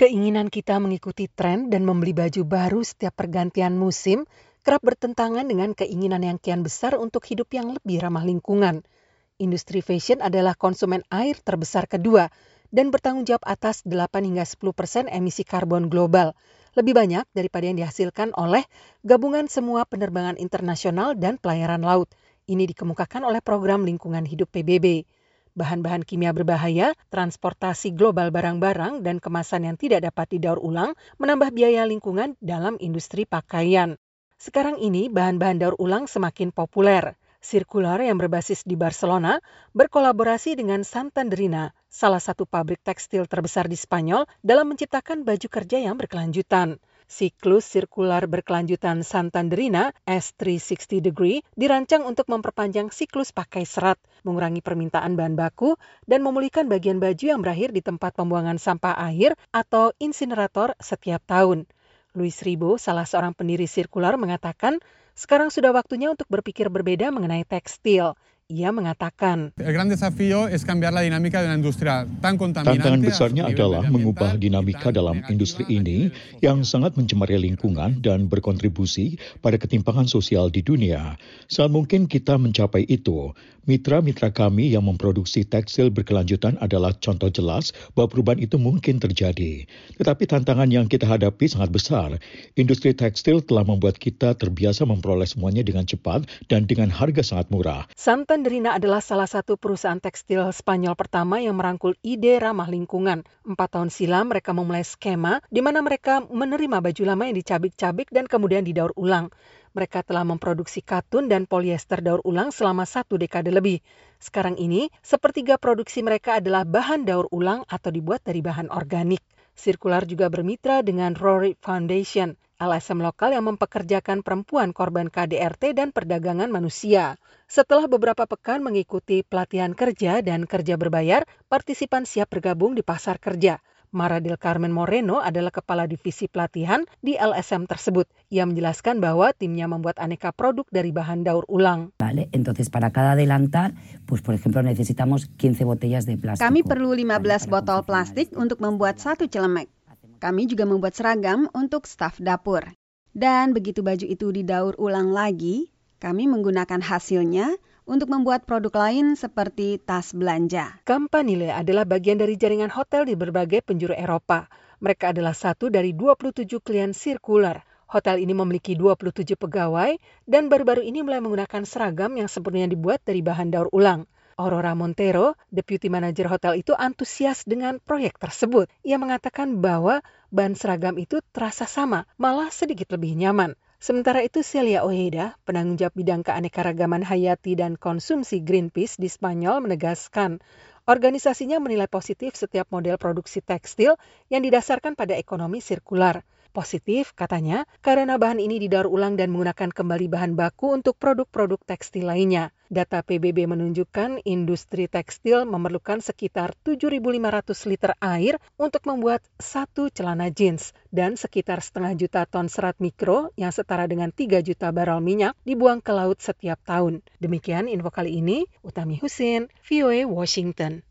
Keinginan kita mengikuti tren dan membeli baju baru setiap pergantian musim kerap bertentangan dengan keinginan yang kian besar untuk hidup yang lebih ramah lingkungan. Industri fashion adalah konsumen air terbesar kedua dan bertanggung jawab atas 8 hingga 10 persen emisi karbon global. Lebih banyak daripada yang dihasilkan oleh gabungan semua penerbangan internasional dan pelayaran laut. Ini dikemukakan oleh program lingkungan hidup PBB bahan-bahan kimia berbahaya, transportasi global barang-barang, dan kemasan yang tidak dapat didaur ulang menambah biaya lingkungan dalam industri pakaian. Sekarang ini bahan-bahan daur ulang semakin populer. Circular yang berbasis di Barcelona berkolaborasi dengan Santanderina, salah satu pabrik tekstil terbesar di Spanyol, dalam menciptakan baju kerja yang berkelanjutan. Siklus sirkular berkelanjutan Santanderina S360 degree dirancang untuk memperpanjang siklus pakai serat, mengurangi permintaan bahan baku, dan memulihkan bagian baju yang berakhir di tempat pembuangan sampah akhir atau insinerator setiap tahun. Luis Ribo, salah seorang pendiri sirkular, mengatakan sekarang sudah waktunya untuk berpikir berbeda mengenai tekstil. Ia mengatakan, Tantangan besarnya adalah mengubah dinamika dalam industri ini yang sangat mencemari lingkungan dan berkontribusi pada ketimpangan sosial di dunia. Saat mungkin kita mencapai itu, mitra-mitra kami yang memproduksi tekstil berkelanjutan adalah contoh jelas bahwa perubahan itu mungkin terjadi. Tetapi tantangan yang kita hadapi sangat besar. Industri tekstil telah membuat kita terbiasa memperoleh semuanya dengan cepat dan dengan harga sangat murah. Santan Mandarina adalah salah satu perusahaan tekstil Spanyol pertama yang merangkul ide ramah lingkungan. Empat tahun silam mereka memulai skema di mana mereka menerima baju lama yang dicabik-cabik dan kemudian didaur ulang. Mereka telah memproduksi katun dan polyester daur ulang selama satu dekade lebih. Sekarang ini, sepertiga produksi mereka adalah bahan daur ulang atau dibuat dari bahan organik. Sirkular juga bermitra dengan Rory Foundation, LSM lokal yang mempekerjakan perempuan korban KDRT dan perdagangan manusia. Setelah beberapa pekan mengikuti pelatihan kerja dan kerja berbayar, partisipan siap bergabung di pasar kerja. Mara del Carmen Moreno adalah kepala divisi pelatihan di LSM tersebut. Ia menjelaskan bahwa timnya membuat aneka produk dari bahan daur ulang. Vale, entonces para cada adelantar, pues por ejemplo necesitamos 15 botellas de plástico. Kami perlu 15 botol plastik untuk membuat satu celemek. Kami juga membuat seragam untuk staf dapur. Dan begitu baju itu didaur ulang lagi, kami menggunakan hasilnya untuk membuat produk lain seperti tas belanja. Campanile adalah bagian dari jaringan hotel di berbagai penjuru Eropa. Mereka adalah satu dari 27 klien sirkular. Hotel ini memiliki 27 pegawai dan baru-baru ini mulai menggunakan seragam yang sepenuhnya dibuat dari bahan daur ulang. Aurora Montero, Deputy Manager hotel itu antusias dengan proyek tersebut. Ia mengatakan bahwa bahan seragam itu terasa sama, malah sedikit lebih nyaman. Sementara itu Celia Ojeda, penanggung jawab bidang keanekaragaman hayati dan konsumsi Greenpeace di Spanyol menegaskan, organisasinya menilai positif setiap model produksi tekstil yang didasarkan pada ekonomi sirkular. Positif, katanya, karena bahan ini didaur ulang dan menggunakan kembali bahan baku untuk produk-produk tekstil lainnya. Data PBB menunjukkan industri tekstil memerlukan sekitar 7.500 liter air untuk membuat satu celana jeans dan sekitar setengah juta ton serat mikro yang setara dengan 3 juta barrel minyak dibuang ke laut setiap tahun. Demikian info kali ini, Utami Husin, VOA Washington.